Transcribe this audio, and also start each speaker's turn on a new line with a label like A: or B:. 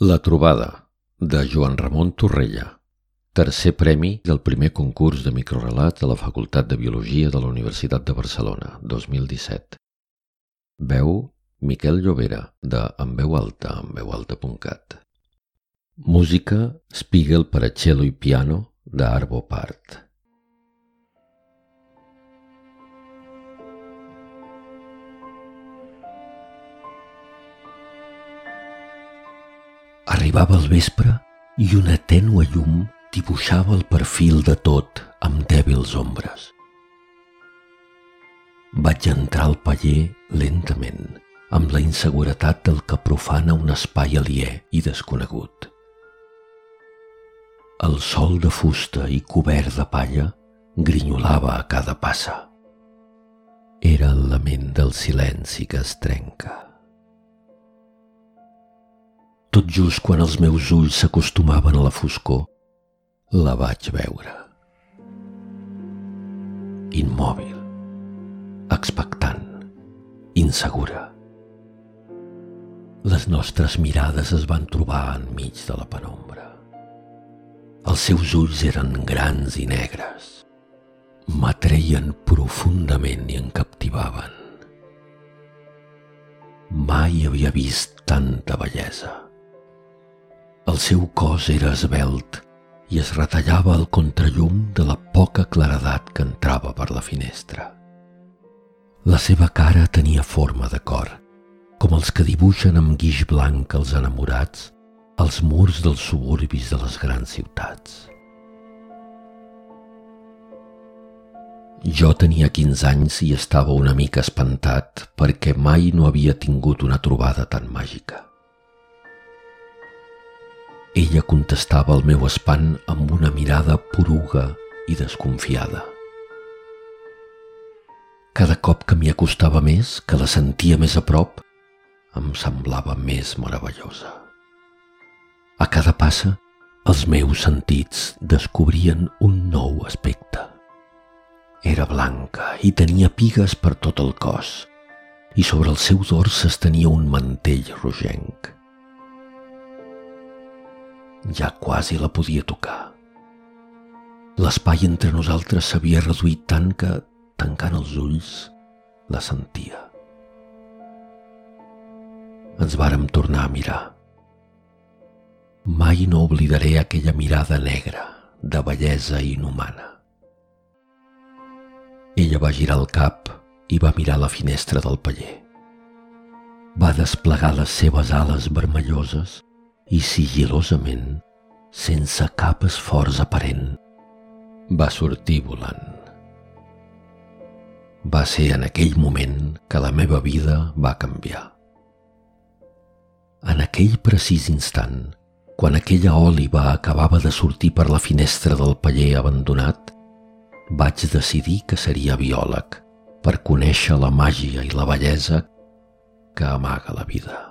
A: La trobada, de Joan Ramon Torrella. Tercer premi del primer concurs de microrelats de la Facultat de Biologia de la Universitat de Barcelona, 2017. Veu Miquel Llobera, de En veu alta, enveualta.cat. Música Spiegel per a cello i piano, de Arvo Part. Arribava el vespre i una tènua llum dibuixava el perfil de tot amb dèbils ombres. Vaig entrar al paller lentament, amb la inseguretat del que profana un espai aliè i desconegut. El sol de fusta i cobert de palla grinyolava a cada passa. Era el lament del silenci que es trenca tot just quan els meus ulls s'acostumaven a la foscor, la vaig veure. Immòbil, expectant, insegura. Les nostres mirades es van trobar enmig de la penombra. Els seus ulls eren grans i negres. M'atreien profundament i em captivaven. Mai havia vist tanta bellesa. El seu cos era esbelt i es retallava al contrallum de la poca claredat que entrava per la finestra. La seva cara tenia forma de cor, com els que dibuixen amb guix blanc els enamorats als murs dels suburbis de les grans ciutats. Jo tenia 15 anys i estava una mica espantat perquè mai no havia tingut una trobada tan màgica. Ella contestava al meu espant amb una mirada poruga i desconfiada. Cada cop que m'hi acostava més, que la sentia més a prop, em semblava més meravellosa. A cada passa, els meus sentits descobrien un nou aspecte. Era blanca i tenia pigues per tot el cos, i sobre el seu dors s'estenia un mantell rogenc ja quasi la podia tocar. L'espai entre nosaltres s'havia reduït tant que, tancant els ulls, la sentia. Ens vàrem tornar a mirar. Mai no oblidaré aquella mirada negra de bellesa inhumana. Ella va girar el cap i va mirar la finestra del paller. Va desplegar les seves ales vermelloses i sigilosament, sense cap esforç aparent, va sortir volant. Va ser en aquell moment que la meva vida va canviar. En aquell precís instant, quan aquella òliva acabava de sortir per la finestra del paller abandonat, vaig decidir que seria biòleg per conèixer la màgia i la bellesa que amaga la vida.